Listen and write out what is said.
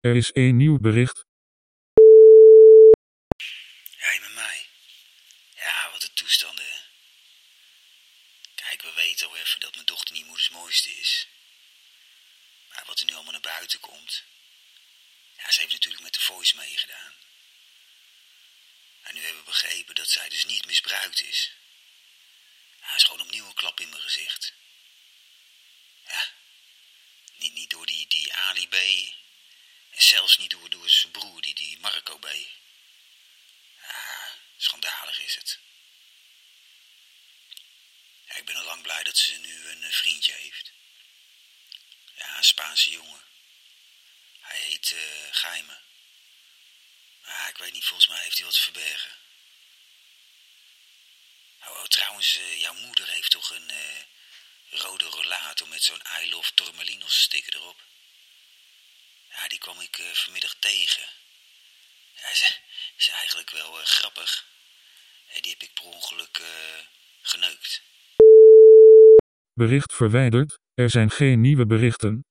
Er is één nieuw bericht. Jij met mij? Ja, wat een toestanden. Kijk, we weten al even dat mijn dochter niet moeders mooiste is. Maar wat er nu allemaal naar buiten komt. Ja, ze heeft natuurlijk met de voice meegedaan. En nu hebben we begrepen dat zij dus niet misbruikt is. Ja, is gewoon opnieuw een klap in mijn gezicht. Ja, niet, niet door die, die Ali B. En zelfs niet door, door zijn broer, die, die Marco B. Ja, schandalig is het. Ja, ik ben al lang blij dat ze nu een eh, vriendje heeft. Ja, een Spaanse jongen. Hij heet eh Geime. Maar ik weet niet, volgens mij heeft hij wat te verbergen. Oh, oh, trouwens, eh, jouw moeder heeft toch een rode rollator met zo'n I Love Tormelinos sticker erop? Ja, die kwam ik vanmiddag tegen. Ze is eigenlijk wel grappig. En die heb ik per ongeluk eh, geneukt. Bericht verwijderd. Er zijn geen nieuwe berichten.